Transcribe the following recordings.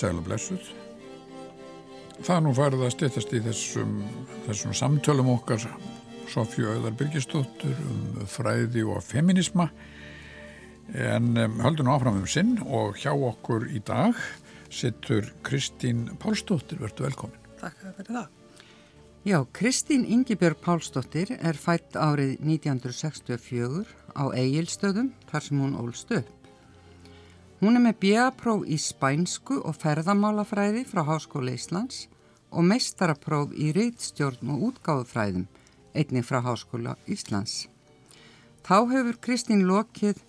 Sæla blessuð. Það nú farið að styrtast í þessum, þessum samtölum okkar Sofju Öðar Birgistóttur um fræði og feminisma en um, höldum áfram um sinn og hjá okkur í dag sittur Kristín Pálsdóttir, verður velkomin. Takk fyrir það. Já, Kristín Ingibjörg Pálsdóttir er fætt árið 1964 á Egilstöðum þar sem hún ólst upp. Hún er með bjapróf í spænsku og ferðamálafræði frá Háskóla Íslands og meistarapróf í reytstjórn og útgáðufræðum einnig frá Háskóla Íslands. Þá hefur Kristín lokið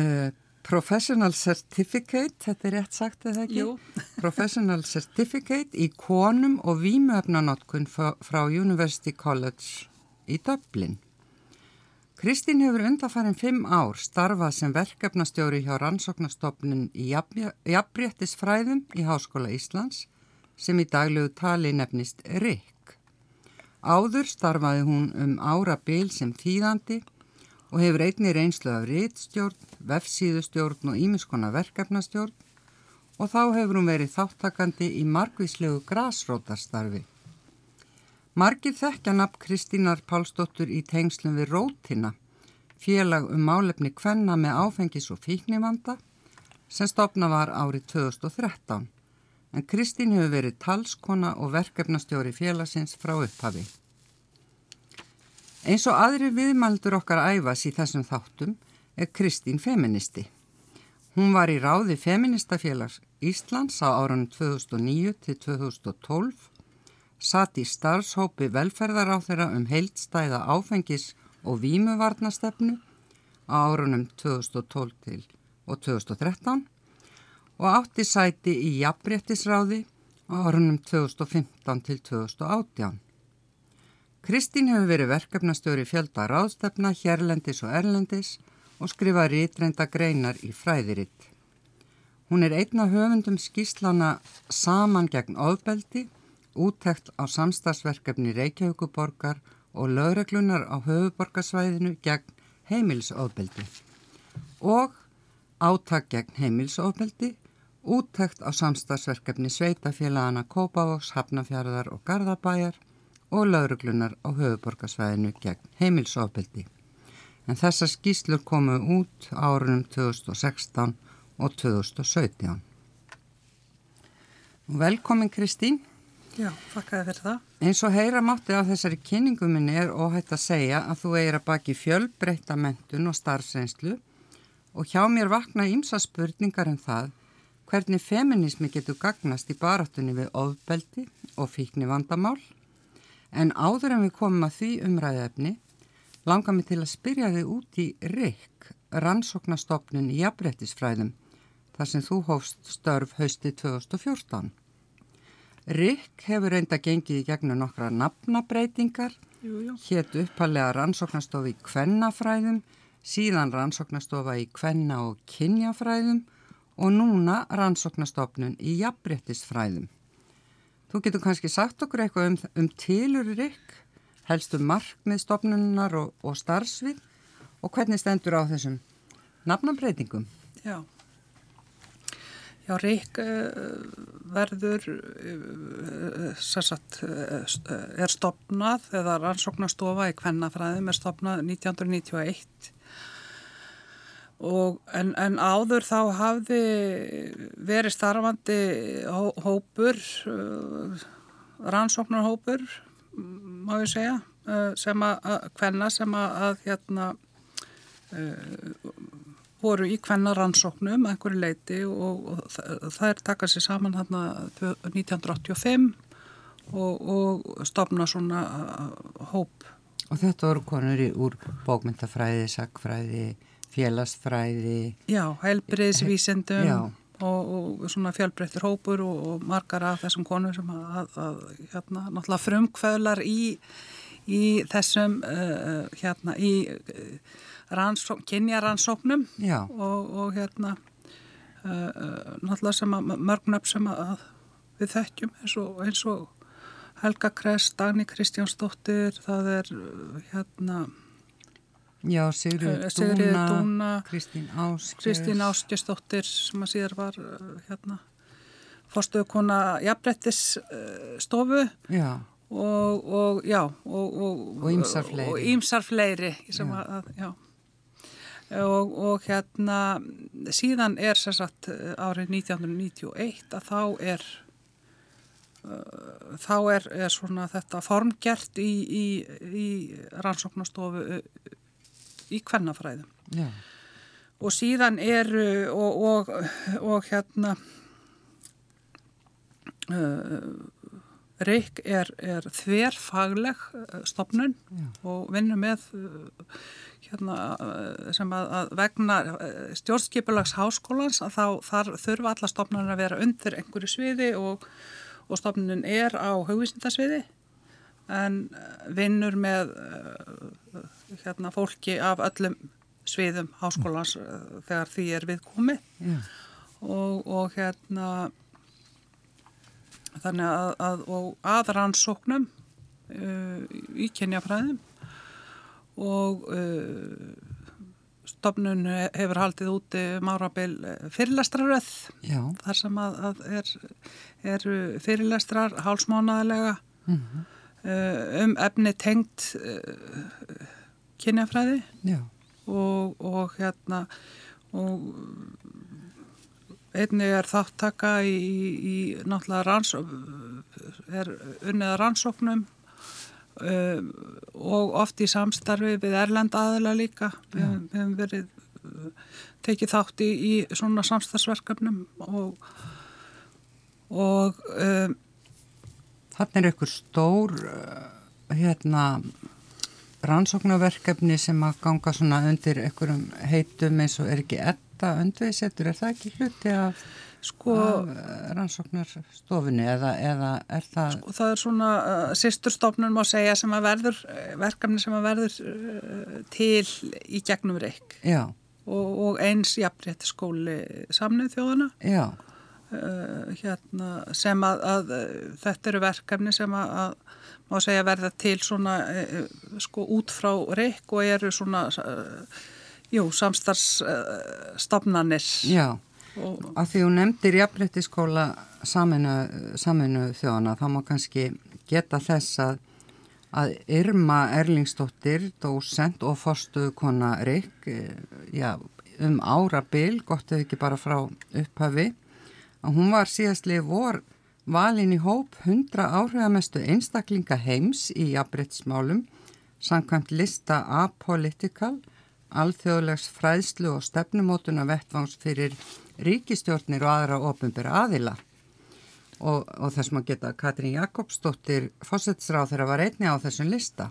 uh, Professional Certificate, þetta er rétt sagt eða ekki? Jú. Professional Certificate í konum og vímuöfnanotkun frá University College í Dublin. Kristín hefur undarfærin fimm ár starfað sem verkefnastjóri hjá rannsóknastofnun í jafnréttisfræðum í Háskóla Íslands sem í daglegu tali nefnist RIK. Áður starfaði hún um ára bil sem þýðandi og hefur einni reynslu af réttstjórn, vefsíðustjórn og ímiskona verkefnastjórn og þá hefur hún verið þáttakandi í margvíslegu grásrótarstarfi. Margir þekkja nafn Kristínar Pálsdóttur í tengslum við Rótina, félag um málefni kvenna með áfengis og fíknivanda sem stopna var árið 2013. En Kristín hefur verið talskona og verkefnastjóri félagsins frá upphafi. Eins og aðri viðmaldur okkar æfas í þessum þáttum er Kristín feministi. Hún var í ráði feministafélags Íslands á árunum 2009 til 2012 satt í starfshópi velferðaráþeira um heildstæða áfengis og vímuvarnastefnu á árunum 2012 til og 2013 og átti sæti í jafnbrettisráði á árunum 2015 til 2018. Kristín hefur verið verkefnastjóri fjölda ráðstefna, hérlendis og erlendis og skrifa rítreinda greinar í fræðiritt. Hún er einna höfundum skíslana saman gegn ofbeldi úttekt á samstagsverkefni Reykjavíkuborgar og lögreglunar á höfuborgarsvæðinu gegn heimilsofbeldi og áttak gegn heimilsofbeldi, úttekt á samstagsverkefni Sveitafélagana Kópavóks, Hafnafjörðar og Garðabæjar og lögreglunar á höfuborgarsvæðinu gegn heimilsofbeldi. En þessar skýslur komu út árunum 2016 og 2017. Velkomin Kristín. Já, þakkaði fyrir það. Eins og heyra mátti af þessari kynninguminni er óhætt að segja að þú eigir að baki fjölbreyta mentun og starfsreynslu og hjá mér vakna ímsa spurningar um það hvernig feminismi getur gagnast í baráttunni við ofbeldi og fíkni vandamál en áður en við komum að því umræðefni langar mig til að spyrja þig út í RIK, rannsóknastofnun í jafnbrettisfræðum, þar sem þú hófst störf hausti 2014. Rikk hefur reynda gengið í gegnum nokkra nafnabreitingar, hétt uppalega rannsóknastofi í kvennafræðum, síðan rannsóknastofa í kvenna og kynjafræðum og núna rannsóknastofnun í jafnbrettisfræðum. Þú getur kannski sagt okkur eitthvað um, um tilur Rikk, helstu markmið stofnunnar og, og starfsvið og hvernig stendur á þessum nafnabreitingum? Já. Já, Rík eh, verður, eh, sagt, eh, er stopnað eða rannsóknastofa í kvennafræðum er stopnað 1991 og en, en áður þá hafði verið starfandi hópur, rannsóknarhópur, má ég segja, sem að kvenna sem að hérna voru í kvennaransóknum einhverju leiti og, og það er takað sér saman hérna 1985 og, og stopna svona uh, hóp. Og þetta voru konur í úr bókmyndafræði, sagfræði, félagsfræði. Já, heilbriðsvísendum og, og svona fjölbreyttir hópur og margar af þessum konur sem að, að, að hérna, náttúrulega frumkvöðlar í, í þessum uh, hérna í uh, kynjaransóknum og, og hérna uh, uh, náttúrulega sem að mörgnöpp sem að við þekkjum eins og, eins og Helga Kress, Dagni Kristjánsdóttir það er uh, hérna Já, Sigriður uh, Dúna, Dúna Kristín Áskjörn Kristín Áskjörsdóttir sem að síðar var hérna fórstöðukona jafnbrettisstofu og, og já og, Og og ýmsar fleiri. sem Já. að, já og, og hérna síðan er sér sagt árið 1991 að þá er uh, þá er, er svona þetta formgert í, í, í rannsóknastofu uh, í kvennafræðum Já. og síðan eru og, og, og hérna uh, Reykj er, er þverfagleg uh, stopnun Já. og vinnur með uh, hérna, uh, sem að, að vegna uh, stjórnskipulags háskólans að þá þar þurfa alla stopnun að vera undir einhverju sviði og, og stopnun er á hugvísindasviði. En uh, vinnur með hérna, fólki af öllum sviðum háskólans uh, þegar því er viðkomið. Já. og, og hérna þannig að, að og aðrannsóknum uh, í kynjafræðum og uh, stofnun hefur haldið úti márabil fyrirlestraröð Já. þar sem að, að er, eru fyrirlestrar hálsmánaðilega Mhm. uh, um efni tengt uh, kynjafræði og, og hérna og einnig er þáttaka í, í, náttúrulega rannsók er unniða rannsóknum um, og oft í samstarfi við Erlend aðila líka. Við, við hefum verið uh, tekið þátt í, í svona samstarfsverkefnum og og um, Þannig er ykkur stór uh, hérna rannsóknarverkefni sem að ganga svona undir einhverjum heitum eins og er ekki etta undviðsettur, er það ekki hluti af, sko uh, rannsóknarstofunni eða, eða er það og það er svona uh, sýsturstofnun má segja sem að verður uh, verkefni sem að verður uh, til í gegnum reik já, og, og eins jafnrétti skóli samnið þjóðana já, uh, hérna, sem að, að þetta eru verkefni sem að, að má segja verða til svona sko út frá reik og eru svona jú, samstarfsstofnanir já Af því hún nefndir jafnréttiskóla saminu, þjóðana, þá má kannski geta þess að, að Irma Erlingsdóttir, dósent og forstuðkona Rik, já, um árabil, gott ef ekki bara frá upphafi, að hún var síðastlið vor valin í hóp 100 áhrifamestu einstaklinga heims í jafnréttismálum, samkvæmt lista A-Political, alþjóðlegs fræðslu og stefnumótuna vettvangs fyrir ríkistjórnir og aðra ofinbæra aðila. Og, og þess maður geta Katrín Jakobsdóttir fósetsráð þeirra var einni á þessum lista.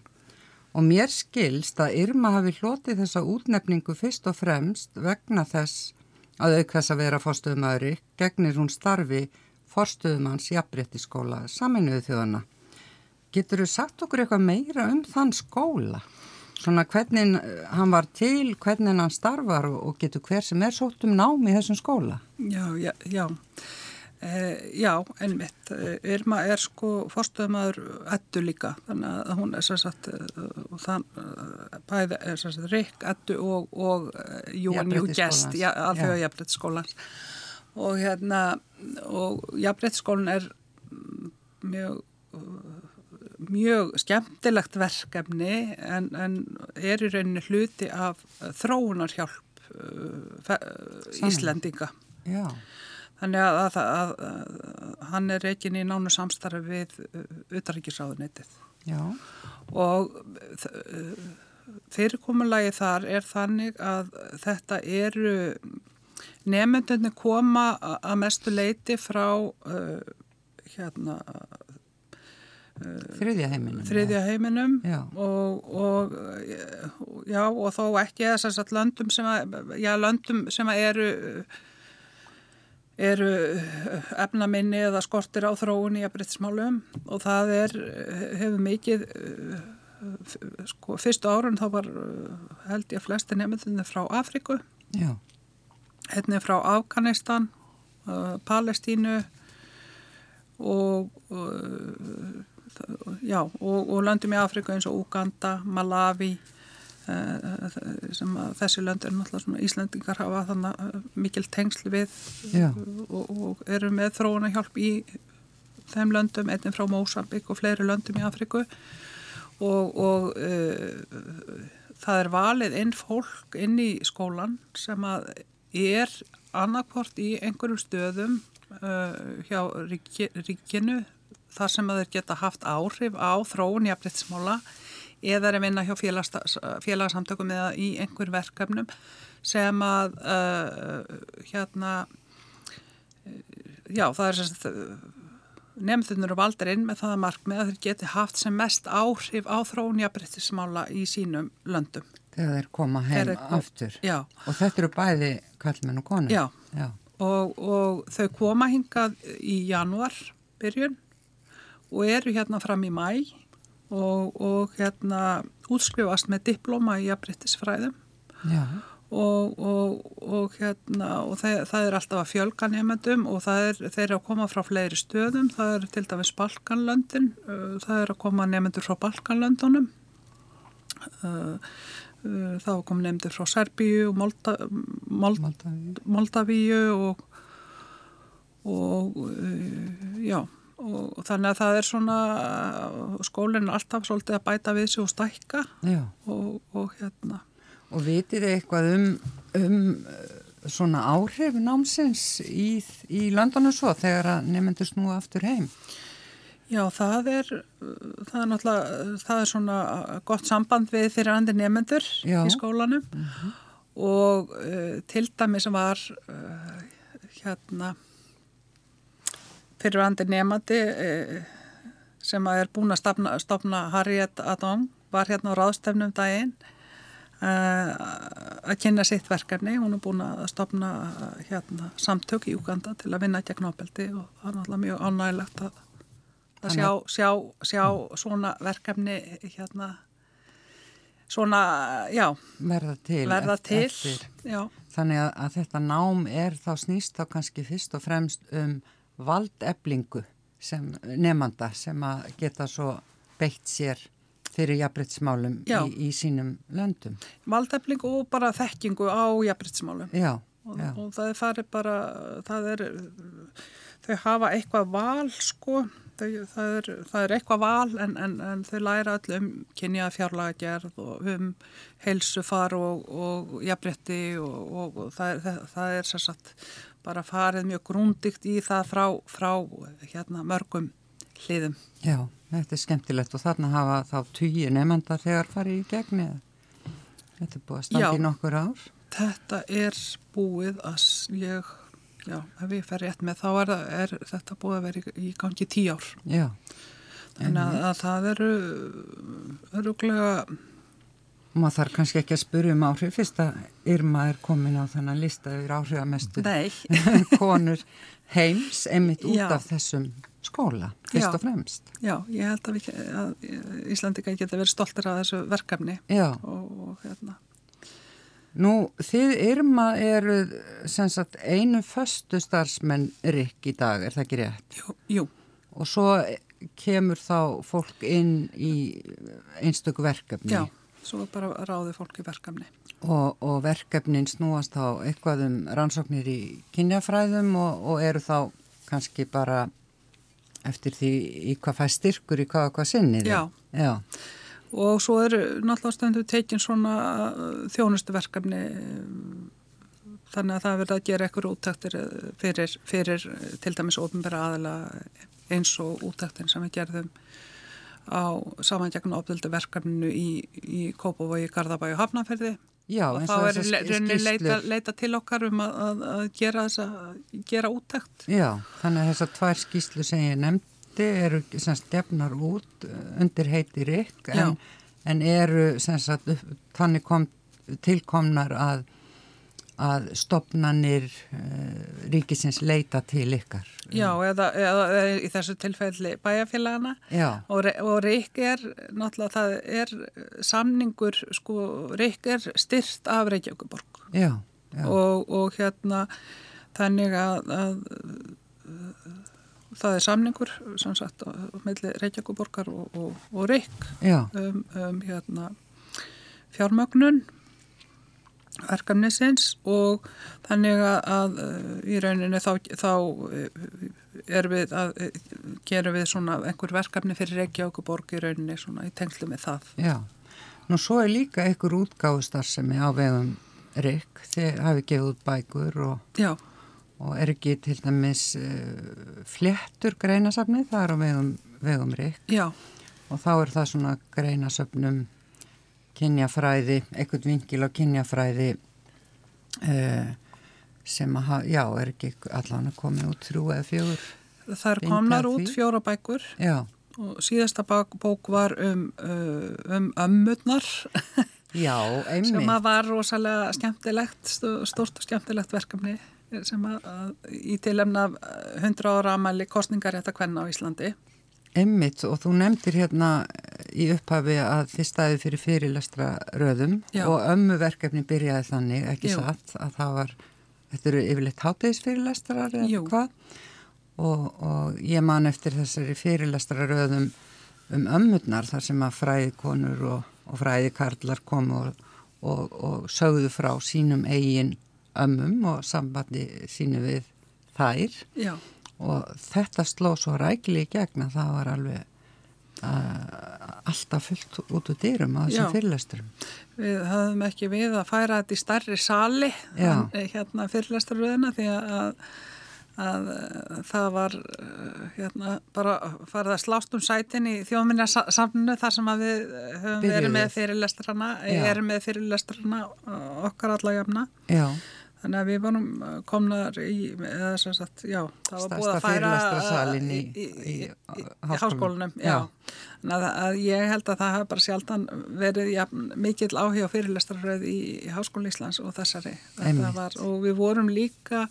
Og mér skilst að Irma hafi hlotið þessa útnefningu fyrst og fremst vegna þess að auk þess að vera fórstuðumæðuri gegnir hún starfi fórstuðumanns jafnréttiskóla saminuðu þjóðana. Getur þú sagt okkur eitthvað meira um þann skóla? Svona hvernig eh, hann var til, hvernig hann starfar og, getur hver sem er sótt um nám í þessum skóla? Já, já, já. E, já, ennmitt. Irma er sko fórstöðumæður ettu líka, þannig að hún er sérsagt, þann, bæði er sérsagt Rik, ettu og, og Jón Jú Gest, alþjóða jafnbrettsskólans. Og hérna, og jafnbrettsskólinn er mjög mjög skemmtilegt verkefni en, en er í rauninni hluti af þróunarhjálp uh, Íslendinga. Já. Þannig að, að, að, að hann er reikin í nánu samstarfi við utaríkisráðunetið. Já. Og fyrirkomulagi þar er þannig að þetta eru nefndunni koma að mestu leiti frá uh, hérna Þriðja heiminum. Þriðja heiminum já. Og, og, já, og þó ekki þess að löndum sem, að, já, löndum sem að eru, eru efnaminni eða skortir á þróun í aðbryttismálum og það er, hefur mikið, sko, fyrstu árun þá var held ég að flesti nefndinni frá Afriku, hérna frá Afganistan, Palestínu og, og já, og, og löndum í Afrika eins og Uganda, Malawi, uh, sem að þessi lönd er náttúrulega svona Íslandingar hafa þannig uh, mikil tengsl við og, og eru með þróuna hjálp í þeim löndum, einnig frá Mósambik og fleiri löndum í Afriku og, og það er valið inn fólk inn í skólan sem að er annarkvort í einhverjum stöðum uh, hjá ríki, ríkinu þar sem þeir geta haft áhrif á þróun í afbreytismála eða er að vinna hjá félagsamtökum eða í einhver verkefnum sem að uh, hérna já það er sérst nefnþunur og valdir inn með það að markmið að þeir geti haft sem mest áhrif á þróun í afbreytismála í sínum löndum Þegar þeir koma heim þeir kom, aftur. Já. Og þetta eru bæði kallmenn og konur. Já. já. Og, og þau koma hingað í januar byrjun og eru hérna fram í mæ og, og hérna útskrifast með diploma í abrittisfræðum. Já. Og, og hérna og það, það er alltaf að fjölga nefnendum og er, þeir eru að koma frá fleiri stöðum. Það er til dæmis Balkanlöndin, það er að koma nefnendur frá Balkanlöndunum. Það Eh, þá kom nefndir frá Serbíu og Molda, Mold, Moldavíu og, og já og þannig að það er svona skólinn er alltaf svolítið að bæta við sig og stækka. Og, og hérna. Og vitið þið eitthvað um, um eh, svona áhrif námsins í, í Londonu svo þegar að nefndir snúa aftur heim? Já, það er, það er náttúrulega, það er svona gott samband við fyrir andir nefnendur í skólanum. Mm -hmm. og uh, til dæmi sem var uh, hérna fyrir andir nefnandi uh, sem er búin að stopna, stopna Harriet Adong var hérna á ráðstefnum daginn að kynna sitt verkefni, hún er búin að stopna hérna samtök í Uganda til að vinna gegn ábeldi og það er náttúrulega mjög ánægilegt að að sjá, sjá, sjá svona verkefni hérna svona, já verða til, verða til þannig að, að þetta nám er þá snýst þá kannski fyrst og fremst um valdeflingu sem nefnanda sem að geta svo beitt sér fyrir jafnbryttsmálum í, í sínum löndum. Valdeflingu og bara þekkingu á jafnbryttsmálum já, og, já. og það er farið bara það er þau hafa eitthvað val sko þau, það, er, það er eitthvað val en, en, en þau læra öll um kynja fjárlagerð og um heilsufar og, og jafnrétti og, og, og það er, það er sagt, bara farið mjög grúndikt í það frá, frá hérna, mörgum hliðum. Já, þetta er skemmtilegt og þarna hafa þá týjir nefnda þegar farið í gegni. Þetta er búið að standa í nokkur ár. Þetta er búið að ég Já, ef ég fer rétt með þá er, er þetta búið að vera í, í gangi tíu ár. Já. En að, að það eru öruglega... Maður þarf kannski ekki að spyrja um áhrif fyrst að Irma er komin á þennan lista yfir áhrifamestu konur heims einmitt út Já. af þessum skóla, fyrst Já. og fremst. Já, ég held að, við, að Íslandika geta verið stoltir af þessu verkefni og, og hérna Nú, þið Irma eru sagt, einu föstu starfsmenn Rikk í dag, er það ekki rétt? Jú, jú. Og svo kemur þá fólk inn í einstöku verkefni? Já, svo bara ráði fólk í verkefni. Og, og verkefnin snúast þá eitthvað um rannsóknir í kynjafræðum og, og eru þá kannski bara eftir því í hvað fær styrkur í hvað og hvað sinnið? Já. Já og svo er náttúrulega stundu tekinn svona uh, þjónustuverkefni þannig að það verður að gera eitthvað útæktir uh, fyrir, fyrir uh, til dæmis ofnbæra aðala eins og útæktin sem við gerðum á samanjækna opðöldu verkefninu í, í Kópavogi, Garðabæi og Hafnarferði Já, og þá er rauninni leita, leita til okkar um að, að, að gera, gera útækt Já, þannig að þessar tvær skýslu sem ég nefnd heiti eru stefnar út eh, undir heiti Rikk en, en eru sagt, þannig kom, tilkomnar að, að stopnannir uh, eh, ríkisins leita til ykkar. Já, eða, eða, eða í þessu tilfelli bæjarfélagana og, og Rikk er náttúrulega það er samningur, sko, Rikk er styrt af Reykjavíkuborg og, og hérna þannig að, að það er samningur sem sagt með Reykjavíkuborgar og, og, Rikk um, um, hérna, fjármögnun verkefnisins og þannig að í rauninni þá, þá er við að gera við svona einhver verkefni fyrir Reykjavík og borg í rauninni svona í tengslu með það. Já, nú svo er líka einhver útgáðustar sem er á vegum Rikk, þið hafi gefið út bækur og, og er ekki til dæmis flettur greinasafni, það er á vegum, vegum. Já. Og þá er það svona greinasöfnum kynjafræði, einhvern vingil á kynjafræði uh, sem að, já, er ekki allan að koma út þrjú eða fjögur. Það er komnar út fjóra bækur já. og síðasta bók var um, uh, um ömmurnar já, sem að var rosalega skemmtilegt, stort og skemmtilegt verkefni sem að, að í tilemna 100 ára amæli kostningar rétt að kvenna á Íslandi. Emmitt og þú nefndir hérna í upphafi að þið staði fyrir fyrirlestra röðum Já. og ömmuverkefni byrjaði þannig, ekki Jú. satt, að það var, þetta eru yfirleitt hátegisfyrirlestrar eða hvað og, og ég man eftir þessari fyrirlestra röðum um ömmurnar þar sem að fræðikonur og, og fræðikarlar komu og, og sögðu frá sínum eigin ömmum og sambandi sínu við þær. Já og þetta sló svo rækili í gegna það var alveg uh, alltaf fullt út úr dýrum á þessum fyrirlesturum Við höfum ekki við að færa þetta í starri sali en, eh, hérna fyrirlesturöðina því að, að það var eh, hérna bara farið að slást um sætin í þjóðminna samnu þar sem við höfum verið með fyrirlestrana erum með fyrirlestrana okkar alla jafna. Já Þannig að við varum uh, komnar í, eða sem sagt, já, það var búið að færa uh, í, í, í, í háskólanum. Þannig að, ég held að það hafa bara sjaldan verið ja, mikill áhig á fyrirlestraröð í Háskólan Íslands og þessari. Var, og við vorum líka,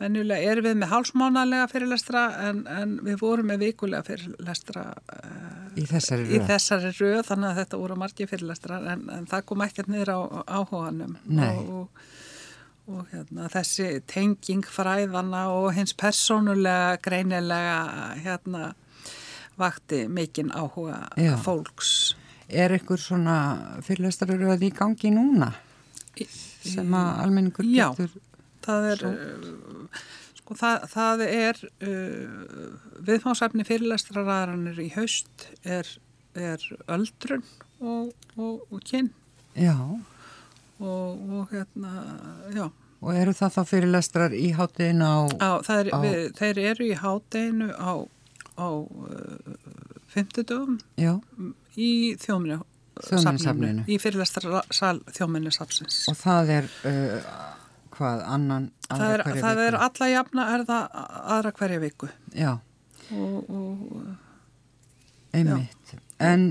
venjulega erum við með hálsmánalega fyrirlestra en, en við vorum með vikulega fyrirlestra uh, í þessari röð. þessari röð, þannig að þetta voru margi fyrirlestra en, en það kom ekkert niður á áhuganum. Nei. Og, og hérna, þessi tenging fræðana og hins persónulega greinilega hérna, vakti mikinn áhuga Já. fólks. Er ykkur svona fyrirlestaruröð í gangi núna sem að almenningur getur? Já, það er, uh, sko, það, það er uh, viðfáðsefni fyrirlestraræðaranir í haust er, er öldrun og, og, og kyn. Já og, og hérna, já. Og eru það þá fyrirlestrar í hátteginu á... á, er, á... Við, þeir eru í hátteginu á, á uh, fymtudöfum í þjóminu þjóminisafninu. Í fyrirlestrarsal þjóminisafsins. Og það er uh, hvað, annan aðra er, hverja viku? Það er alla jafna er það aðra hverja viku. Já. Og, og einmitt. Já. En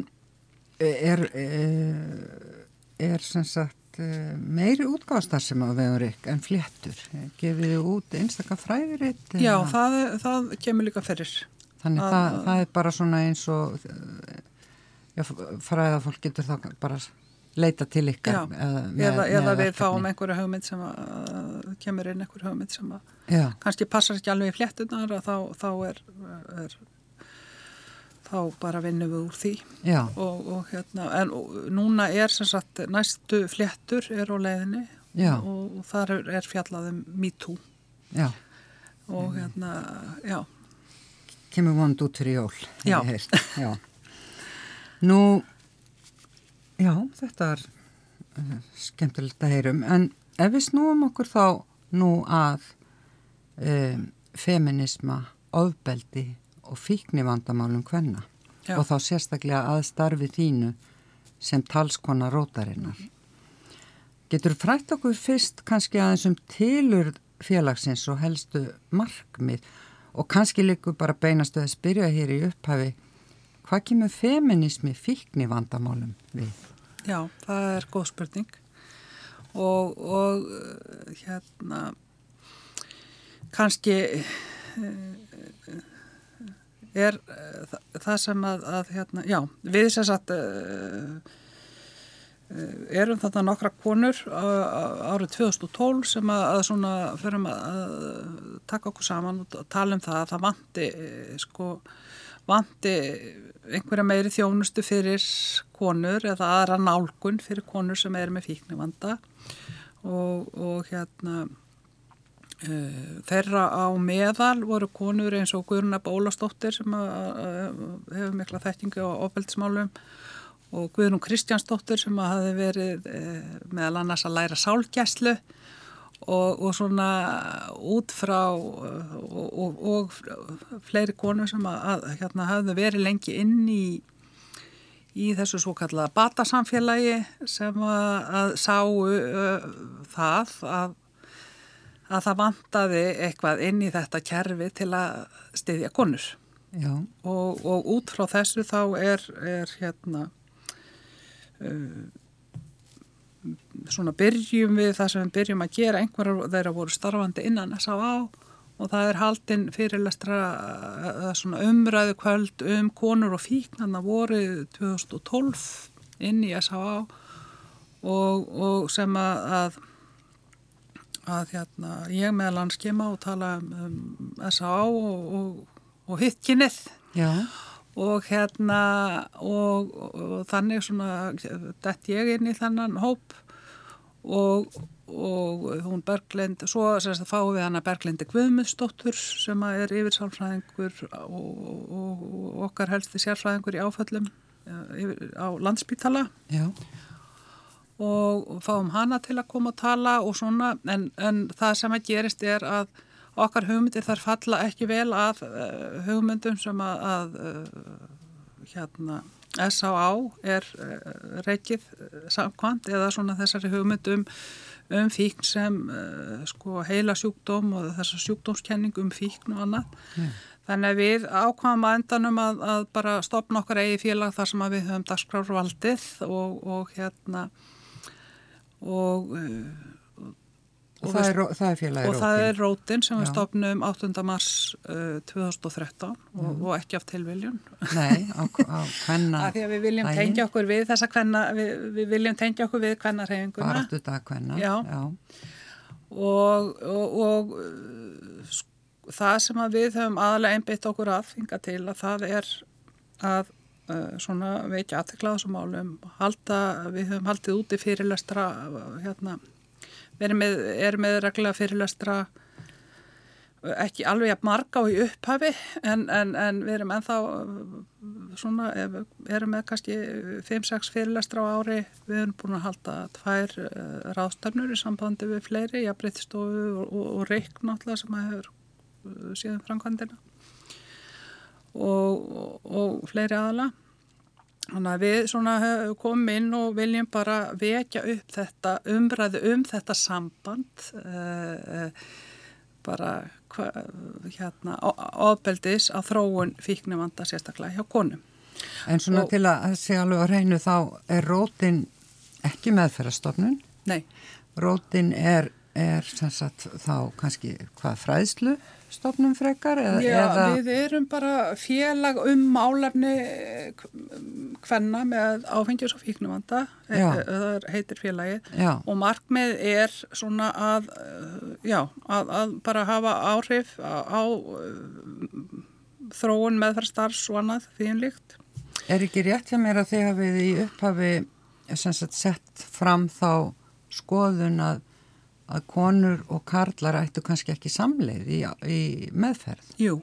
er, er, er sem sagt uh, meiri útgástar sem að veður ykkur en fléttur. Gefið þið út einstakka fræðiritt? Já, það, það kemur líka fyrir. Þannig að það, það er bara svona eins og já, fræðafólk getur þá bara leita til ykkar. Já, eða, með, eða, eða við fáum einhverju hugmynd sem að kemur inn einhverju hugmynd sem að já. kannski passar ekki alveg í fléttunar þá, þá er, er þá bara vinnum við úr því. Og, og hérna, en og, núna er sem sagt næstu fléttur er á leiðinni og, og þar er, er fjallaðum MeToo. Já. og hérna, já. Kemur vond út fyrir jól já. já. Nú já, þetta er uh, skemmtilegt að heyrum. En ef við snúum okkur þá nú að um, feminisma, ofbeldi og fíknivandamálum hvenna Já. og þá sérstaklega að starfi þínu sem talskona rótarinnar. Getur frætt okkur fyrst kannski aðeins um tilur félagsins og helstu markmið og kannski líku bara beinastu að spyrja hér í upphafi hvað kemur feminismi fíknivandamálum við? Já, það er góð spurning og, og hérna kannski er uh, það sem að, að hérna, já, við sem sagt uh, erum þarna nokkra konur árið 2012 sem að, að svona förum að taka okkur saman og tala um það að það vanti sko vanti einhverja meiri þjónustu fyrir konur eða aðra nálgun fyrir konur sem er með fíknivanda og, og hérna þeirra á meðal voru konur eins og Guðruna Bólastóttir sem hefur mikla þekkingu á ofbeldismálum og Guðrún Kristjánsdóttir sem hafi verið uh, meðal annars að læra sálgjæslu og, og svona út frá og, og, og fleiri konur sem að hérna, hafðu verið lengi inn í, í þessu svo kallaða batasamfélagi sem að, að sáu uh, það að, að það vantaði eitthvað inn í þetta kerfi til að styðja konur og út frá þessu þá er, er hérna uh, svona byrjum við það sem við byrjum að gera einhverjar þeirra voru starfandi innan S.A.A. og það er haldinn fyrirlestra svona umræðu kvöld um konur og fíknarna voru 2012 inn í S.A.A. Og, og sem að, að, hérna, ég meðal hans kema og tala um, um S.A.A. og, og, og hittkinnið og hérna og, og þannig svona dætt ég inn í þannan hóp og, og hún Berglind, svo sérst að fáum við hana Berglindi Guðmundsdóttur sem er yfirsálfræðingur og, og okkar helsti sérfræðingur í áföllum yfir, á landsbítala Já. Og fáum hana til að koma að tala og svona en, en það sem að gerist er að okkar hugmyndir þar falla ekki vel að uh, hugmyndum sem að, að uh, hérna S.A.A. er uh, reikið samkvæmt eða svona þessari hugmyndum um fíkn sem sko heila sjúkdóm og þessar sjúkdómskenning um fíkn og annað. Mm. Þannig að við ákvæmum að endanum að, að bara stopna okkar eigi félag þar sem við höfum dagskrárvaldið og, og hérna og Og, og það, er, það er félagi Rótin. Og það er Rótin sem við stopnum 8. mars uh, 2013 og, og ekki af tilviljun. Nei, á, á hvenna... Því að við viljum daginn. tengja okkur við þessa hvenna, við, við viljum tengja okkur við hvenna reyfinguna. Bartu dag hvenna. Já. Já. Og, og, og það sem við höfum aðalega einbytt okkur aðfinga til að það er að svona veikja aðteklaða sem álum halda, við höfum haldið úti fyrirlestra hérna við erum með, erum með regla fyrirlestra ekki alveg að marga á í upphafi en, en, en við erum ennþá svona, erum með kannski 5-6 fyrirlestra á ári. Við erum búin að halda tvær uh, ráðstöfnur í sambandi við fleiri jafnbreytstofu og, og, og reik náttúrulega sem að hefur síðan framkvæmdina og, og fleiri aðala Þannig að við svona komum inn og viljum bara vekja upp þetta umræðu um þetta samband uh, bara hva, hérna ofbeldis á þróun fíknumvanda sérstaklega hjá konum. En svona og, til að segja alveg á reynu þá er rótin ekki meðferðarstofnun? Nei. Rótin er, er sagt, þá kannski hvað fræðslu? stofnum frekar? Eða, Já, eða... við erum bara félag um málefni hvenna með áfengjus og fíknumvanda, það heitir félagið já. og markmið er svona að, já, að, að bara hafa áhrif á, á þróun meðferðstarfs og annað því en líkt. Er ekki rétt hjá mér að þið hafið í upphafi sagt, sett fram þá skoðun að að konur og karlar ættu kannski ekki samleið í, í meðferð. Jú,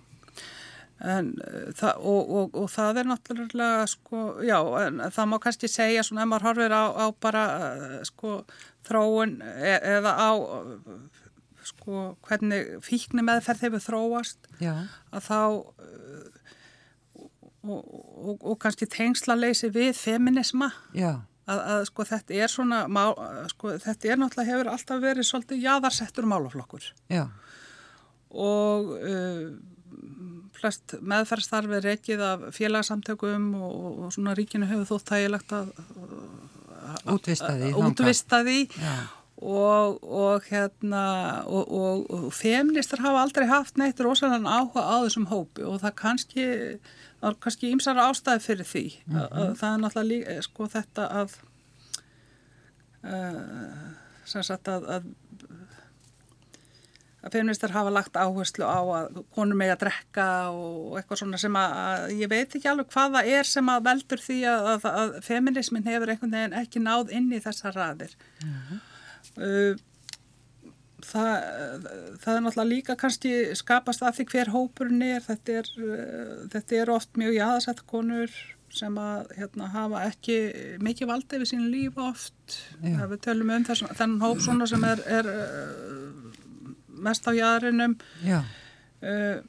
en, það, og, og, og það er náttúrulega, sko, já, en það má kannski segja svona ef maður horfir á, á bara, sko, þróun e, eða á, sko, hvernig fíkni meðferð hefur þróast, já. að þá, og, og kannski tengslaleysi við feminisma. Já að, að sko þetta er svona má, sko þetta er náttúrulega hefur alltaf verið svolítið jáðarsettur málaflokkur. Já. og uh, flest meðferðstarfi reykið af félagsamtökum og, og svona ríkinu hefur þótt þægilegt að útvista því og, og hérna og, og feministar hafa aldrei haft neitt rosalega áhuga á þessum hópi og það kannski það er kannski ýmsara ástæði fyrir því mm -hmm. að, að það er náttúrulega líka eh, sko þetta að uh, sem sagt að, að að feministar hafa lagt áherslu á að konur með að drekka og eitthvað svona sem að, að ég veit ekki alveg hvaða er sem að veldur því að, að, feminismin hefur einhvern veginn ekki náð inn í þessa raðir mm -hmm. uh, það, það er náttúrulega líka kannski skapast að því hver hópurinn er. Þetta er, uh, þetta er oft mjög jáðarsett konur sem að hérna, hafa ekki mikið valdið við sín líf oft. Við tölum um þess, þennan hóp svona sem er, er uh, mest á jæðrinum uh, uh,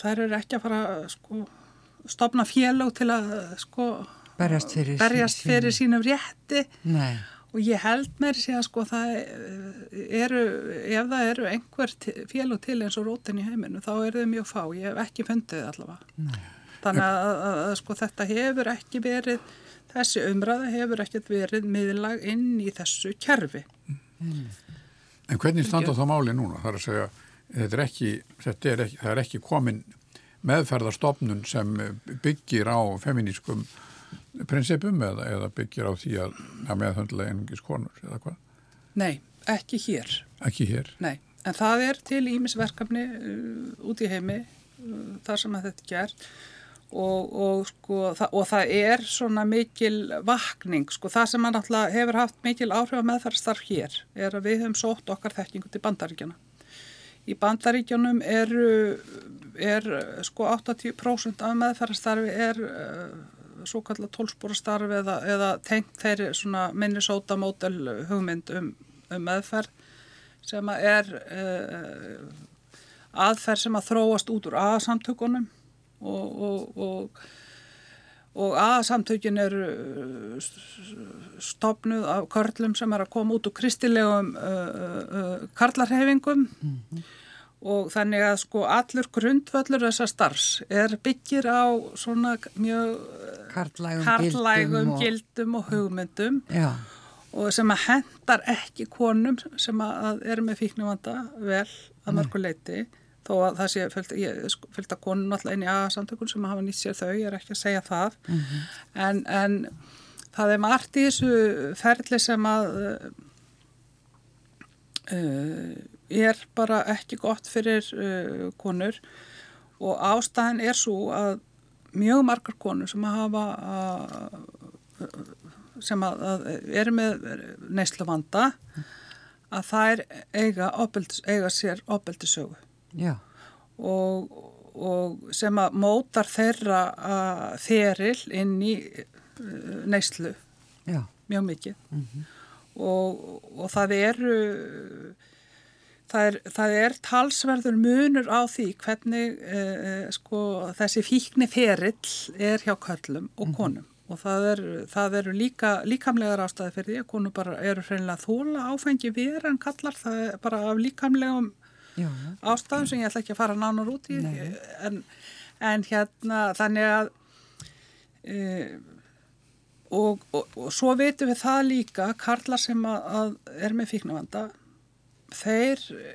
þær eru ekki að fara sko, stopna félög til að sko, berjast fyrir, berjast fyrir sínum rétti. Nei. Og ég held mér sé að sko það eru ef það eru einhver félög til eins og rótin í heiminu þá eru þau mjög fá, ég hef ekki fundið allavega Nei. þannig að, að, að sko þetta hefur ekki verið þessi umræða hefur ekkert verið miðlag inn í þessu kerfi mm. En hvernig standa þá máli núna? Það er að segja, þetta er ekki, þetta er ekki, það er ekki komin meðferðarstofnun sem byggir á feminískum prinsipum eða, eða byggir á því að, að meðhundla einungis konur eða hvað? Nei, ekki hér. Ekki hér? Nei, en það er til ímisverkefni uh, út í heimi uh, þar sem að þetta gert og, og, sko, það, og það er svona mikil vakning, sko, það sem mann alltaf hefur haft mikil áhrif að meðferðstarf hér er að við höfum sótt okkar þekkingu til bandaríkjana. Í bandaríkjanum eru, er sko 80% af meðferðstarfi er uh, svo kallar tólsporastarf eða, eða tengt þeirri svona Minnesota model hugmynd um, um meðferð sem að er uh, aðferð sem að þróast út úr aðsamtökunum og, og, og, og aðsamtökin eru uh, stopnuð af körlum sem er að koma út úr kristilegum uh, uh, karlarhefingum mm -hmm. Og þannig að sko allur grundvöldur þessar starfs er byggir á svona mjög karlægum, karlægum gildum, gildum og hugmyndum Já. og sem að hendar ekki konum sem að eru með fíknumvanda vel að mörgu leiti þó að það sé fylgt að konun alltaf inn í aðsamtökun sem hafa nýtt sér þau, ég er ekki að segja það mm -hmm. en, en það er margt í þessu ferli sem að uh, er bara ekki gott fyrir uh, konur. Og ástæðin er svo að mjög margar konur sem að hafa uh, sem að, að eru með neyslu vanda að þær eiga, opeldis, eiga sér opeldisögu og, og sem að mótar þeirra feril inn í uh, neyslu mjög mikið. Mm -hmm. og, og það eru það er, það er talsverður munur á því hvernig eh, sko, þessi fíkni ferill er hjá köllum og mhm. konum mm -hmm. og það eru er líka líkamlegar ástæði fyrir því að konum bara eru hreinlega þóla áfengi vera en kallar það er bara af líkamlegum Já. ástæðum sem ég ætla ekki að fara nánar út í en, en hérna þannig að e, og, og, og svo veitum við það líka karlar sem að, að er með fíknavanda þeir e,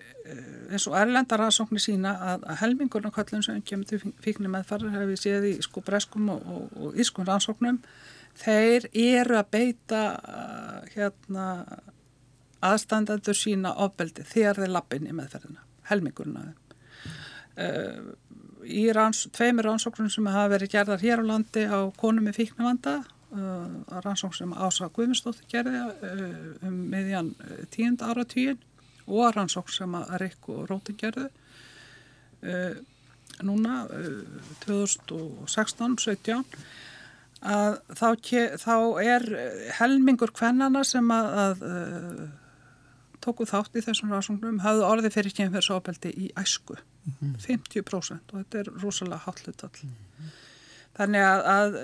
eins og erlendar aðsóknir sína að, að helmingurna kallum sem kemur til fíknum meðfarrar hefur við séð í sko breskum og, og ískun rannsóknum þeir eru að beita hérna aðstandandur sína ofbeldi þegar þeir lappin í meðferðina þeim. Uh, í ranns, tveimir rannsóknum sem hafa verið gerðar hér á landi á konum með fíknavanda, uh, rannsókn sem Ása Guðmundsdóttir gerði uh, um miðjan tíund ára tíun og rannsókn sem að Rik og Rótin gerði núna 2016-17 að þá, þá er helmingur kvennana sem að, að tóku þátt í þessum rannsóknum hafðu orði fyrir kemferðsofbeldi í æsku mm -hmm. 50% og þetta er rosalega hallutall mm -hmm. Þannig að, að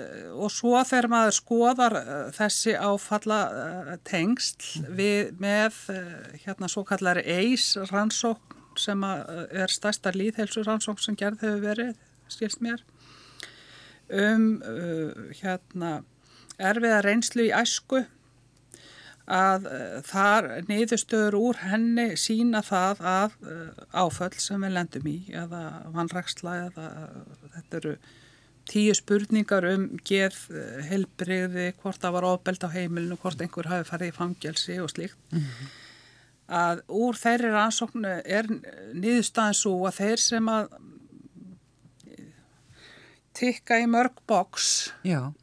og svo þegar maður skoðar uh, þessi áfalla mm -hmm. við með uh, hérna svo kallari EIS rannsókn sem er stærsta líðhelsu rannsókn sem gerð hefur verið skilst mér um hérna erfiða reynslu í æsku að þar niðurstöður úr henni sína það að áföll sem við lendum í eða vannræksla eða þetta eru tíu spurningar um geð helbriði, hvort það var ofbeld á heimilinu, hvort einhver hafi farið í fangelsi og slíkt. Mm -hmm. að úr þeirri rannsóknu er nýðustafan svo að þeir sem að tikka í mörg boks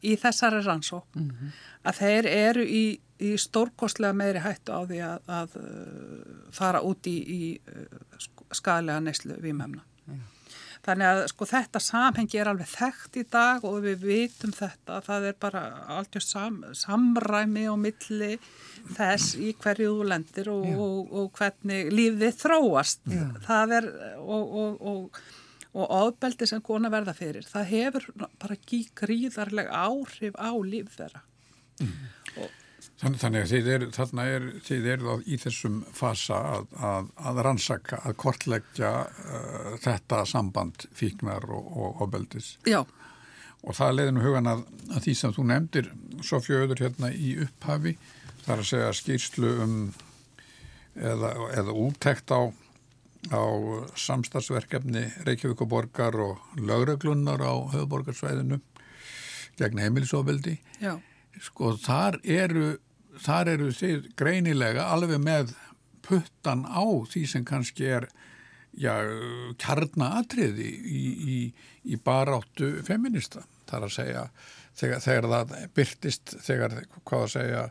í þessari rannsókn mm -hmm. að þeir eru í, í stórkostlega meiri hættu á því að, að uh, fara út í, í uh, skadlega neyslu viðmæmna. Þannig að sko þetta samhengi er alveg þekkt í dag og við vitum þetta, það er bara algjörst sam, samræmi og milli þess í hverju þú lendir og, og, og hvernig lífið þróast. Já. Það er og, og og áðbeldi sem kona verða fyrir það hefur bara gríðarlega áhrif á líf þeirra mm. Þannig, þannig að þið eru þarna er, þið eru í þessum fasa að, að, að rannsaka, að kortleggja uh, þetta samband fíknar og áðbeldis Já. Og það leiði nú hugan að, að því sem þú nefndir svo fjöður hérna í upphafi þar að segja skýrslu um eða, eða úttekt á á samstagsverkefni Reykjavíkuborgar og lögreglunnar á höfuborgarsvæðinu gegn heimilisofbildi sko þar eru þar eru þið greinilega alveg með puttan á því sem kannski er já, kjarnaatriði í, í, í baráttu feminista þar að segja þegar, þegar það byrtist þegar hvað að segja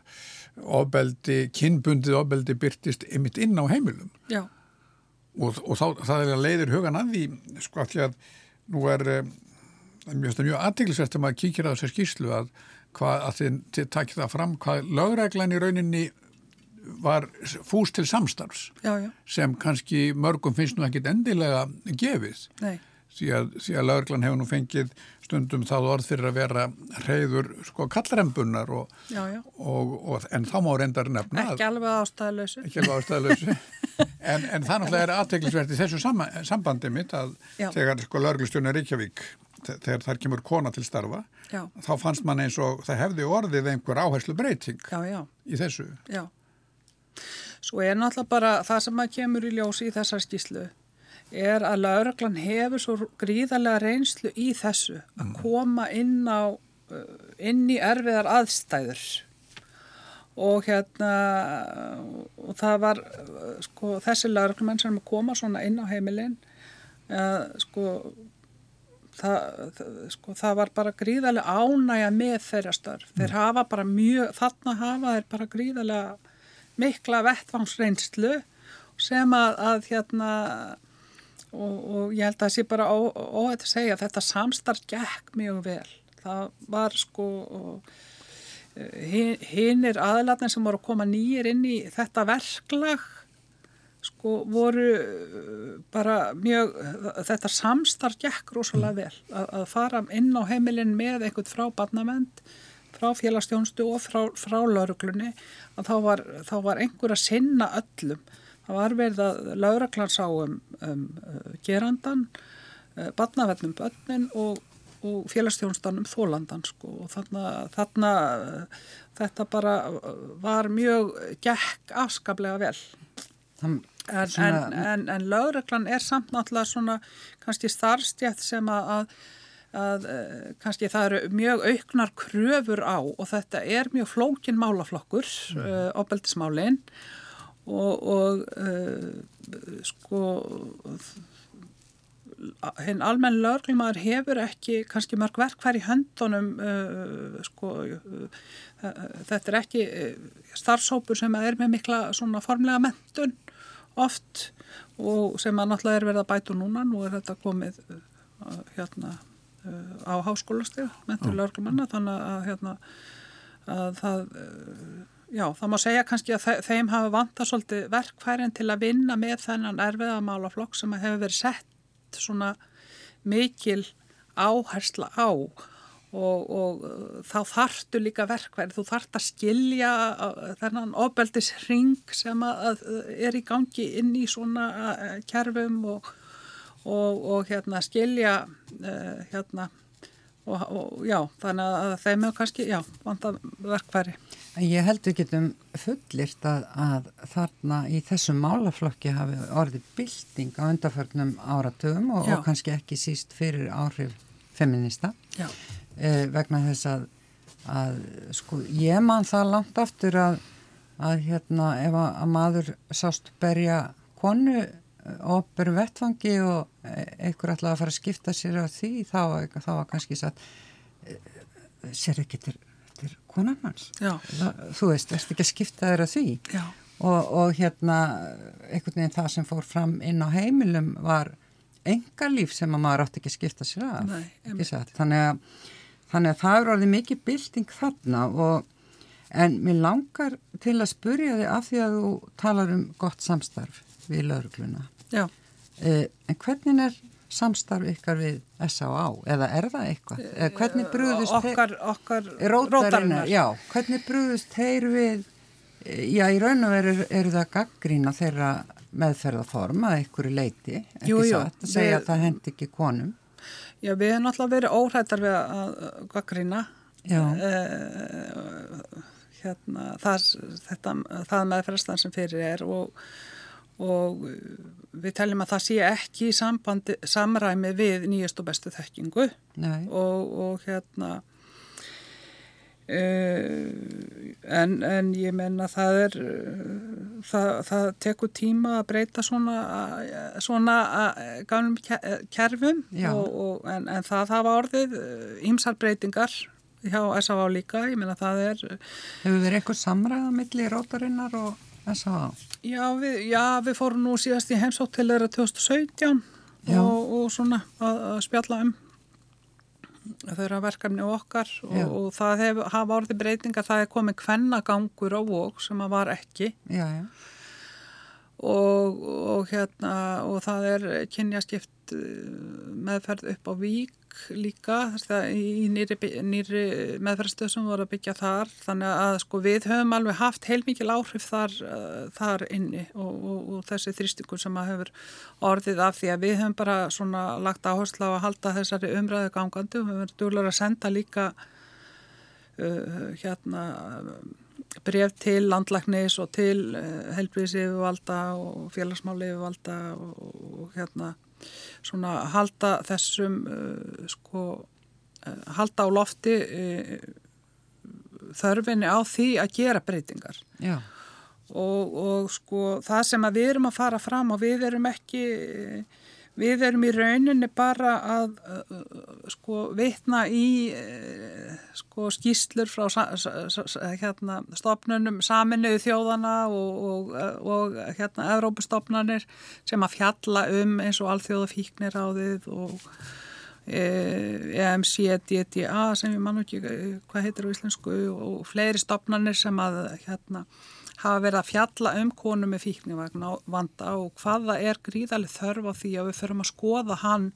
ofbeldi, kynbundið ofbeldi byrtist ymitt inn á heimilum. Já. Og, og þá, það er að leiðir hugan að því sko að því að nú er eh, mjög, aðteglisvert að maður kíkir á þessar skýrslu að, hvað, að þið takkir það fram hvað lögreglan í rauninni var fúst til samstarfs já, já. sem kannski mörgum finnst nú ekkit endilega gefið. Því að, að lögreglan hefur nú fengið stundum þá orð fyrir að vera reyður sko kallrembunar og, og, og en þá má reyndar nefna ekki alveg ástæðalösu ekki alveg ástæðalösu en, en það náttúrulega er aðteglisvert í þessu sam, sambandi mitt að Já. þegar sko lörglustjónu Ríkjavík þegar þar kemur kona til starfa Já. þá fannst mann eins og það hefði orðið einhver áherslu breyting Já, í þessu Já Svo er náttúrulega bara það sem maður kemur í ljósi í þessar skíslu er að lauraglan hefur svo gríðarlega reynslu í þessu að mm. koma inn á uh, inn í erfiðar aðstæður og hérna og það var uh, sko þessi lauraglumenn sem koma svona inn á heimilin uh, sko það, sko það var bara gríðarlega ánægja með þeirra þeir mm. hafa bara mjög, þarna hafa þeir bara gríðarlega mikla vettvangsreynslu sem að, að hérna og, og ég held að það sé bara óhætt að segja að þetta samstarf gekk mjög vel. Það var sko eh, hinn er aðlarnir sem voru að koma nýjir inn í þetta verklag sko voru eh, bara mjög, þetta samstarf gekk rosalega vel. Að, að fara inn á heimilin með einhvern frá barnavend, frá félagstjónstu og frá, frá lauruglunni að þá var, þá var einhver að sinna öllum. Það var verið að lauraglan sá um, um uh, gerandan, uh, badnavellum bönnin og, og félagstjónstanum þólandan sko. Og þarna, þarna uh, þetta bara var mjög gekk afskaplega vel. En, en, en, en lauraglan er samt náttúrulega svona kannski starfstjætt sem að, að að uh, kannski það eru mjög auknar kröfur á og þetta er mjög flókin málaflokkur, mm. uh, ábeldismálinn og, og uh, sko hinn almenn lögurklímaður hefur ekki kannski mörg verk hver í höndunum uh, sko uh, þetta er ekki starfsópur sem er með mikla svona formlega mentun oft og sem að náttúrulega er verið að bætu núna. Nú er þetta komið hérna á háskólastegu mentur lögurklímanna þannig að hérna að það já, það má segja kannski að þeim hafa vanta svolítið verkfærin til að vinna með þennan erfiðamálaflokk sem hefur verið sett svona mikil áhersla á og, og uh, þá þartu líka verkfæri, þú þart að skilja uh, þennan ofbeldisring sem að er í gangi inn í svona uh, kerfum og, og, og hérna skilja hérna og já, þannig að þeim hefur kannski, já, vanta verkfæri. Ég held við getum fullirt að, að þarna í þessum málaflokki hafi orðið bilding á undarförnum áratöfum og, og kannski ekki síst fyrir áhrif feminista eh, vegna þess að, að sko, ég man það langt aftur að, að hérna ef að, að maður sást berja konu og beru vettfangi og einhver ætlaði að fara að skipta sér á því þá, þá var kannski satt sér ekki til, til konan hans þú veist, erst ekki að skipta þér á því? Og, og hérna einhvern veginn það sem fór fram inn á heimilum var enga líf sem að maður átti ekki að skipta sér af. Nei, þannig, að, þannig að það eru alveg mikið bilding þarna og En mér langar til að spurja þig af því að þú talar um gott samstarf við laurugluna. Já. Eh, en hvernig er samstarf ykkar við S.A.A. eða er það eitthvað? Eh, hvernig brúðust okkar, okkar rótarinnar? Já, hvernig brúðust þeir við, eh, já í raun og veru eru það gaggrína þeirra meðferðaform að einhverju leiti, ekki jú, jú, satt, að segja við, að það hendi ekki konum. Já, við hefum náttúrulega verið óhættar við að gaggrína. Já. Uh, hérna, það, það meðferðastan sem fyrir er og, og við teljum að það sé ekki í samræmi við nýjast og bestu þekkingu og, og hérna en, en ég menna það er það, það tekur tíma að breyta svona svona gafnum kerfum og, og, en, en það hafa orðið ímsar breytingar hjá S.A.A. líka, ég meina það er Hefur verið eitthvað samræða millir rótarinnar og S.A.A.? Já, já, við fórum nú síðast í heimsótt til þeirra 2017 og, og svona að, að spjalla um þeirra verkefni okkar og, og það hef, hafa orðið breytinga það er komið kvennagangur á vok sem að var ekki. Já, já. Og, og hérna og það er kynjaskipt eh, meðferð upp á vík líka í nýri, nýri meðferðstöð sem voru að byggja þar. Þannig að sko við höfum alveg haft heilmikið áhrif þar, uh, þar inni og, og, þessi þrýstingur sem að hefur orðið af því að við höfum bara svona lagt áherslu á að halda þessari umræðu gangandi og við höfum dúlar að senda líka uh, hérna bref til landlæknis og til uh, helbriðs yfirvalda og félagsmáli yfirvalda og, og hérna svona halda þessum uh, sko uh, halda á lofti uh, þörfinni á því að gera breytingar. Og, og sko það sem að við erum að fara fram og við erum ekki Við erum í rauninni bara að sko vitna í uh, sko skýslur frá hérna, stopnunum saminuðu þjóðana og, og, og hérna Evrópustofnanir sem að fjalla um eins og alþjóðafíknir á þið og e, EMC, DDA sem ég mann ekki hvað heitir á íslensku og fleiri stopnanir sem að hérna hafa verið að fjalla um konu með fíknivagn vanda og hvaða er gríðalið þörf á því að við förum að skoða hann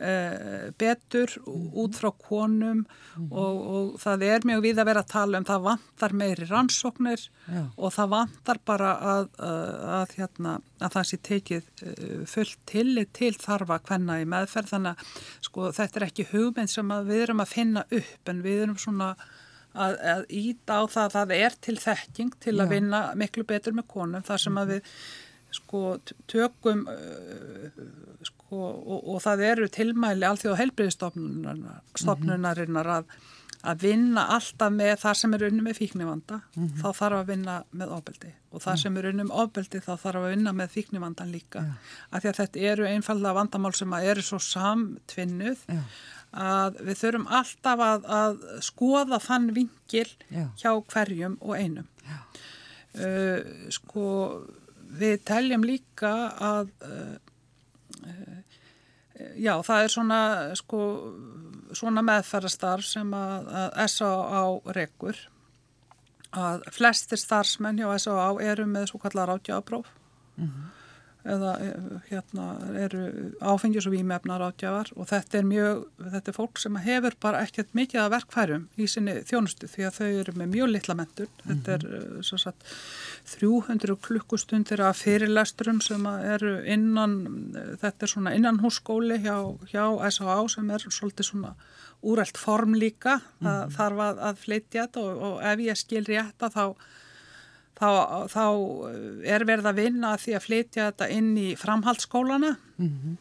uh, betur út frá konum mm og, og það er mjög við að vera að tala um það vantar meiri rannsóknir Já. og það vantar bara að, að, að, hérna, að það sé tekið uh, fullt tillit til þarfa hvenna í meðferð þannig að sko, þetta er ekki hugmynd sem við erum að finna upp en við erum svona að, að íta á það að það er til þekking til Já. að vinna miklu betur með konum þar sem að við sko tökum uh, sko og, og það eru tilmæli allþjóð heilbriðstofnunarinnar að, að vinna alltaf með það sem er unni með fíknivanda mm -hmm. þá þarf að vinna með ofbeldi og það sem er unni með ofbeldi þá þarf að vinna með fíknivandan líka Já. af því að þetta eru einfalda vandamál sem að eru svo samtvinnuð Já að við þurfum alltaf að, að skoða þann vingil já. hjá hverjum og einum uh, sko við teljum líka að uh, uh, já það er svona sko svona meðferðastarf sem að, að S.A.A. rekur að flestir starfsmenn hjá S.A.A. eru með svo kallar átjáðapróf mm -hmm eða eh, hérna eru áfengjus og výmefnar átjáðar og þetta er mjög, þetta er fólk sem hefur bara ekkert mikið að verkfærum í sinni þjónustu því að þau eru með mjög litla mentur, mm -hmm. þetta er svo satt 300 klukkustundir af fyrirlesturum sem eru innan, þetta er svona innan hússkóli hjá, hjá S.A.A. sem er svolítið svona úrælt form líka, mm -hmm. þarf að, að flytja þetta og, og ef ég skil rétta þá þá, þá er verið að vinna því að flytja þetta inn í framhaldsskólana mm -hmm.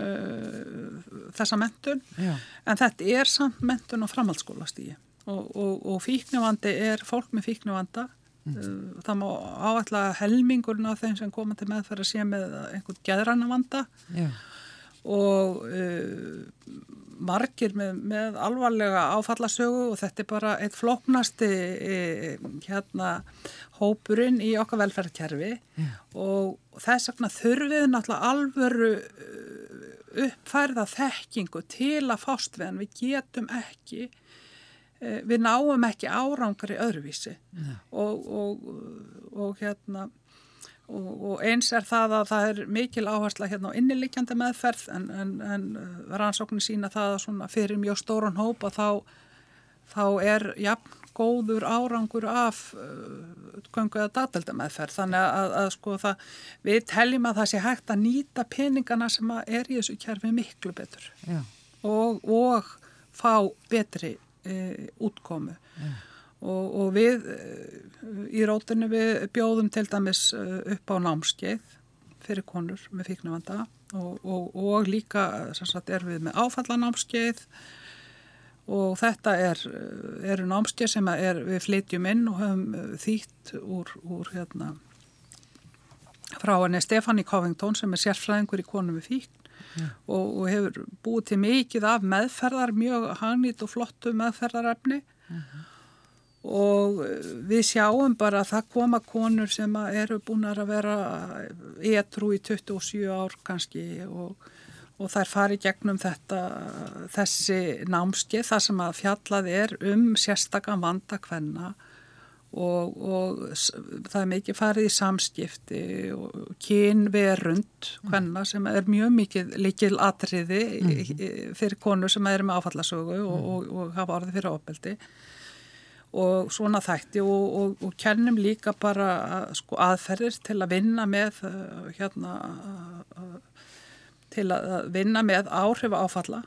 uh, þessa mentun Já. en þetta er samt mentun og framhaldsskólastígi og, og, og fíknuvandi er fólk með fíknuvanda Mm. Það má áætla helmingurinn af þeim sem koma til meðferð að sé með einhvern geðranna vanda yeah. Og uh, margir með, með alvarlega áfallasögu og þetta er bara eitt floknasti uh, hérna, hópurinn í okkar velferðkerfi yeah. og þess vegna þurfið náttúrulega alvöru uppfærða þekkingu til að fást við en við getum ekki Eh, við náum ekki árangri öðruvísi. Og, og, og hérna og, og eins er það að það er mikil áhersla hérna á innilikjandi meðferð en, en, en eh, rannsóknir sína það að fyrir mjög stórun hóp að þá, þá er jafn góður árangur af uh, eða datelda meðferð þannig að, að sko það við teljum að það sé hægt að nýta peningana sem er í þessu kjærfi miklu betur. Og fá betri e, útkomu. Yeah. Og, og við e, í rótunni við bjóðum til dæmis e, upp á námskeið fyrir konur með fíknavanda og, og, og líka sagt, er við með áfallanámskeið og þetta er, eru námskeið sem er, við flytjum inn og höfum þýtt úr, úr hérna, frá henni Stefani Covington sem er sérfræðingur í konum við fíkn yeah. og, og hefur búið til mikið af meðferðar, mjög hangnít og flottu meðferðarefni uh mhm. -huh. Og við sjáum bara að það koma konur sem eru búin að vera étrú í 27 ár kannski og, og þær fari gegnum þetta, þessi námski þar sem að fjallað er um sérstakann vandakvenna og, og það er mikið farið í samskipti og kynverund hvenna sem er mjög mikið likil atriði mm. fyrir konur sem er með áfallasögu og, mm. og, og hafa orðið fyrir ofbeldi og svona þætti og kennum líka bara sko, aðferðir til að vinna með uh, hérna til að vinna með áhrif áfalla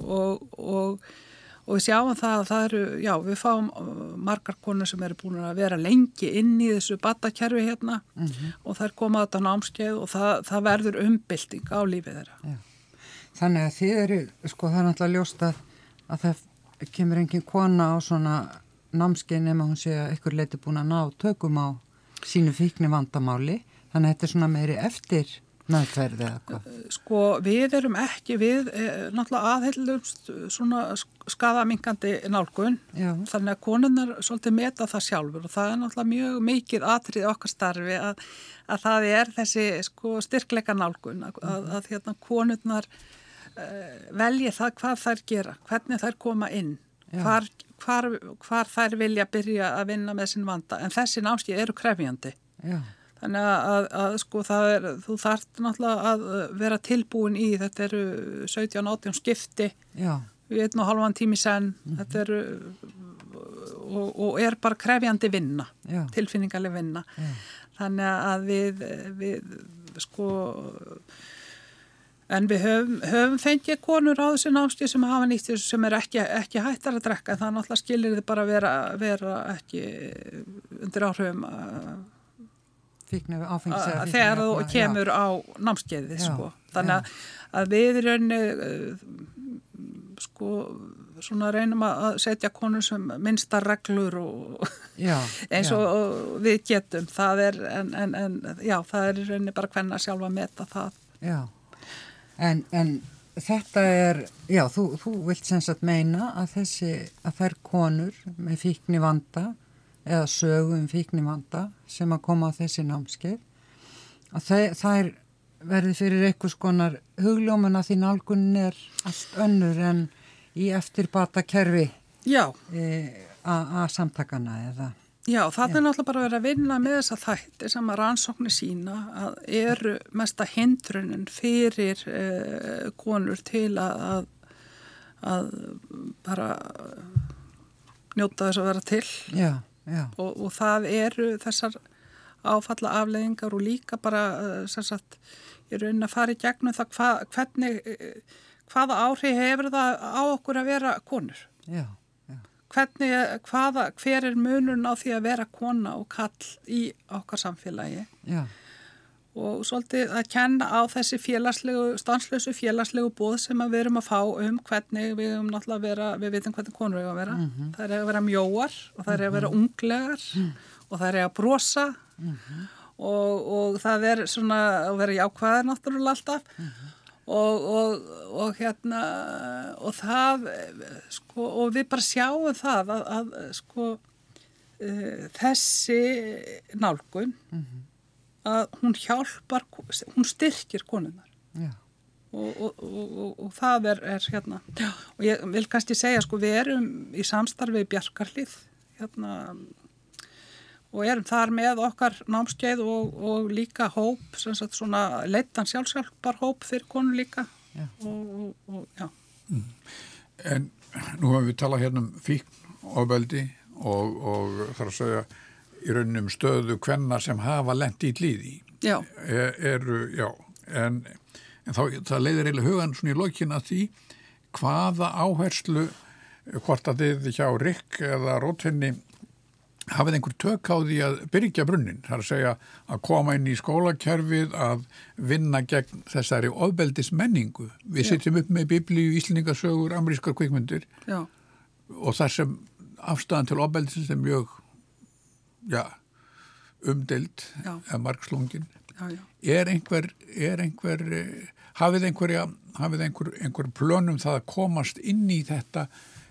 og og við sjáum það að það eru, já, við fáum uh, margar konur sem eru búin að vera lengi inn í þessu batakerfi hérna mm -hmm. og það er komað þetta námskeið og það, það verður umbylting á lífið þeirra. Já. Þannig að þið eru, sko það er náttúrulega ljóst að, að það kemur engin kona á svona námskeið nema hún sé að ykkur leiti búin að ná tökum á sínu fíkni vandamáli, þannig að þetta er svona meiri eftir meðferði eða hvað? Sko við erum ekki, við eh, náttúrulega aðheilumst svona skadamingandi nálgun Já. þannig að konunnar svolítið meta það sjálfur og það er náttúrulega mjög mikið atrið okkar starfi að, að það er þessi sko styrkleika nálgun að, að, að hérna konunnar velji það hvað þær gera, hvernig þær koma inn, hvar, hvar, hvar þær vilja byrja að vinna með sin vanda en þessi námskið eru krefjandi. Já. Þannig að, að, að sko það er, þú þarft náttúrulega að vera tilbúin í, þetta eru 17-18 skipti Já. við einn og halvan tími senn, mm -hmm. þetta eru og, og er bara krefjandi vinna, Já. tilfinningarlega vinna. Þannig að við, við sko, en við höfum, höfum fengið konur á þessu námskið sem hafa nýtt þessu sem er ekki, ekki hættar að drekka, það náttúrulega skilir þið bara vera, vera ekki undir áhrifum að Fíknu, þegar þú kemur já. á námskeiði sko. þannig já. að við raunni uh, sko svona reynum að setja konur sem minnsta reglur og já, eins og, við getum það er en, en, en það er reynir bara hvenna sjálfa að meta það Já, en, en þetta er já þú, þú vilt sem sagt meina að þessi að þær konur með fíkni vanda eða sögum fíknivanda sem að koma á þessi námskeið að það er verði fyrir einhvers konar hugljóman að því nálgunin er allt önnur en í eftirbata kerfi e, að samtakana eða Já, það er náttúrulega bara að vera að vinna með þessa þætti sem að rannsóknir sína að eru mesta hindrunin fyrir eh, konur til að, að, að bara njóta þess að vera til. Já og, og það eru þessar áfalla afleðingar og líka bara uh, sagt, ég er raunin að fara í gegnum það hva, hvernig, uh, hvaða áhrif hefur það á okkur að vera konur já, já. Hvernig, hvaða, hver er munun á því að vera kona og kall í okkar samfélagi já. og svolítið að kenna á þessi félagslegu, stanslösu félagslegu bóð sem við erum að fá um hvernig við erum náttúrulega að vera, við veitum hvernig konur er að vera. Mm -hmm. Það er að vera mjóar og það er að vera mhm. unglegar mm -hmm. og það er að brosa mm -hmm. og, og það er svona að vera jákvæðar náttúrulega alltaf mhm. Og, og, og hérna og það, sko, og við bara sjáum það að, að sko, uh, þessi nálgun mhm. að hún hjálpar, hún styrkir konunar og, og, og, og það er, er hérna, og ég vil kannski segja sko við erum í samstarfi Bjarkarlið hérna og erum þar með okkar námskeið og líka hóp, sem sagt svona leittan sjálfsjálfbar hóp fyrir konu líka já. og já mm. En nú hefum við talað hérna um fíkn og veldi og þarf að segja í raunum stöðu hvenna sem hafa lent í líði er, eru, já en, en þá, það leiðir eiginlega hugan svona í lokina því hvaða áherslu hvort að þið hjá Rikk eða Róthenni hafið einhver tök á því að byrja brunnin, það er að segja að koma inn í skólakerfið að vinna gegn þessari ofbeldis menningu. Við sitjum upp með biblíu, íslningasögur, amerískar kvikmyndir Já. og þar sem afstæðan til ofbeldis er mjög já, umdelt eða margslungin. Er einhver, er einhver hafið einhverja hafið einhver, einhver plönum það að komast inn í þetta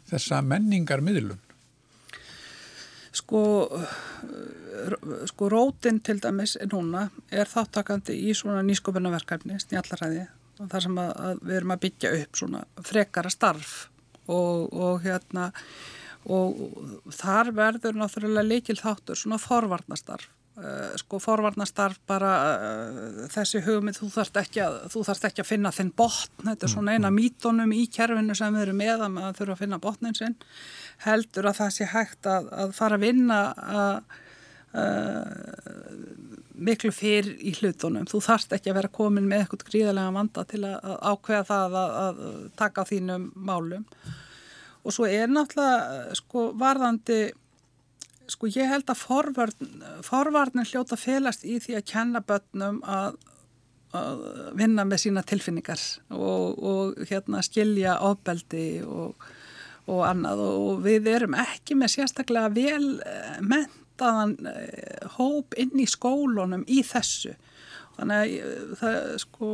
þessa menningar miðlun Sko sko rótin til dæmis núna er þáttakandi í svona nýsköpunarverkefni snjallaræði og þar sem að, að við erum að byggja upp svona frekara starf og, og hérna og þar verður náttúrulega leikil þáttur svona forvarnastarf uh, sko forvarnastarf bara uh, þessi hugmynd þú þarfst ekki, ekki að finna þinn botn. Þetta er svona eina mm, mm. mítonum í kerfinu sem við erum með að maður þurfa að finna botnin sinn. Heldur að það sé hægt að, að fara að vinna að uh, miklu fyrr í hlutunum. Þú þarfst ekki að vera komin með eitthvað gríðarlega vanda til að ákveða það að, að taka þínum málum. Og svo er náttúrulega sko varðandi sko ég held að forvarn, forvarnin hljóta felast í því að kenna börnum að, að vinna með sína tilfinningar og, og hérna skilja ofbeldi og, og annað. Og við erum ekki með sérstaklega vel eh, mentaðan eh, hóp inn í skólunum í þessu. Þannig að eh, það sko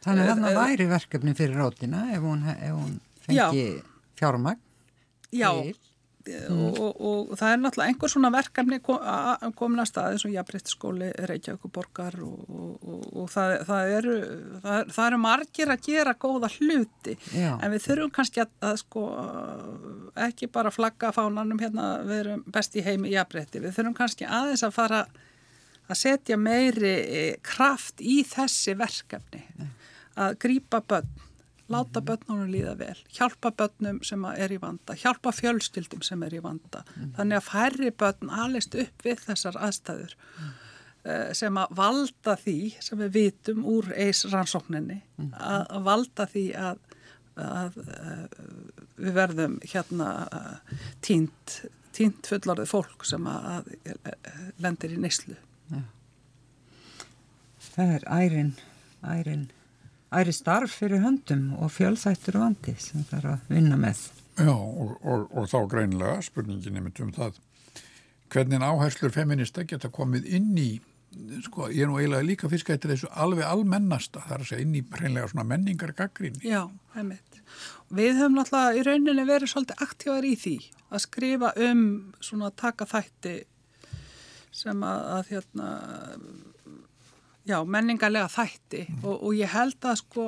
Þannig að það væri verkefni fyrir rótina ef hún, ef hún fengi fjármagn Já, mm. og, og, og það er náttúrulega einhver svona verkefni komin að staði eins og Jafnbryttiskóli Reykjavík borgar og, og það, það, eru, það, það eru margir að gera góða hluti. Já. en við þurfum kannski að, að sko ekki bara flagga fánanum hérna við erum best í heimi Jafnbrytti, við þurfum kannski aðeins að fara að setja meiri kraft í þessi verkefni. Að grýpa börn láta börnunum líða vel, hjálpa börnum sem er í vanda, hjálpa fjölskyldum sem er í vanda. Mm. Þannig að færri börn alist upp við þessar aðstæður mm. sem að valda því, sem við vitum úr eis rannsókninni, mm. að, valda því að, að, að eh, við verðum hérna tínt, tínt fullorðið fólk sem að lendir í neyslu. Ja. Það er ærin, ærin æri starf fyrir höndum og fjölþættur vandi sem það er að vinna með. Já og, og, og þá greinlega spurningin er mynd um það hvernig áherslur feminista geta komið inn í sko ég er nú eiginlega líka fyrst gætið þessu alveg almennasta það er að segja inn í hreinlega svona menningar gaggrinni. Já, heimitt. Við höfum náttúrulega í rauninni verið svolítið aktívar í því að skrifa um svona taka þætti sem að, að hérna já, menningarlega þætti mm. og, og ég held að sko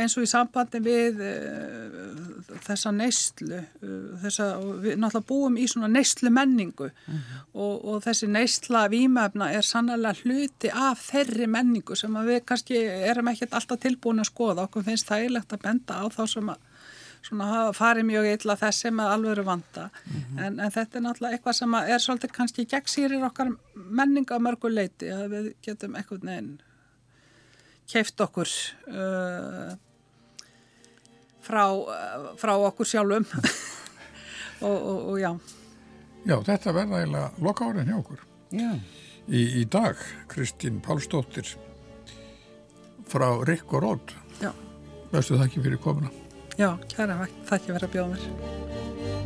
eins og í sambandi við uh, þessa neyslu uh, þessa, við náttúrulega búum í svona neyslu menningu mm. og, og þessi neysla výmöfna er sannlega hluti af þeirri menningu sem við kannski erum ekkert alltaf tilbúin að skoða okkur finnst það eilegt að benda á þá sem að svona farið mjög illa þessi með alvöru vanda mm -hmm. en, en þetta er náttúrulega eitthvað sem er svolítið kannski gegnsýrir okkar menninga mörgu leiti að við getum eitthvað neginn keift okkur uh, frá, uh, frá okkur sjálfum og, og, og já Já, þetta verða eiginlega loka árin hjá okkur Já í, í dag, Kristín Pálsdóttir frá Rikk og Rót. Já. Vestu það ekki fyrir komuna? Já, kæra, það ekki verið að bjóða mér.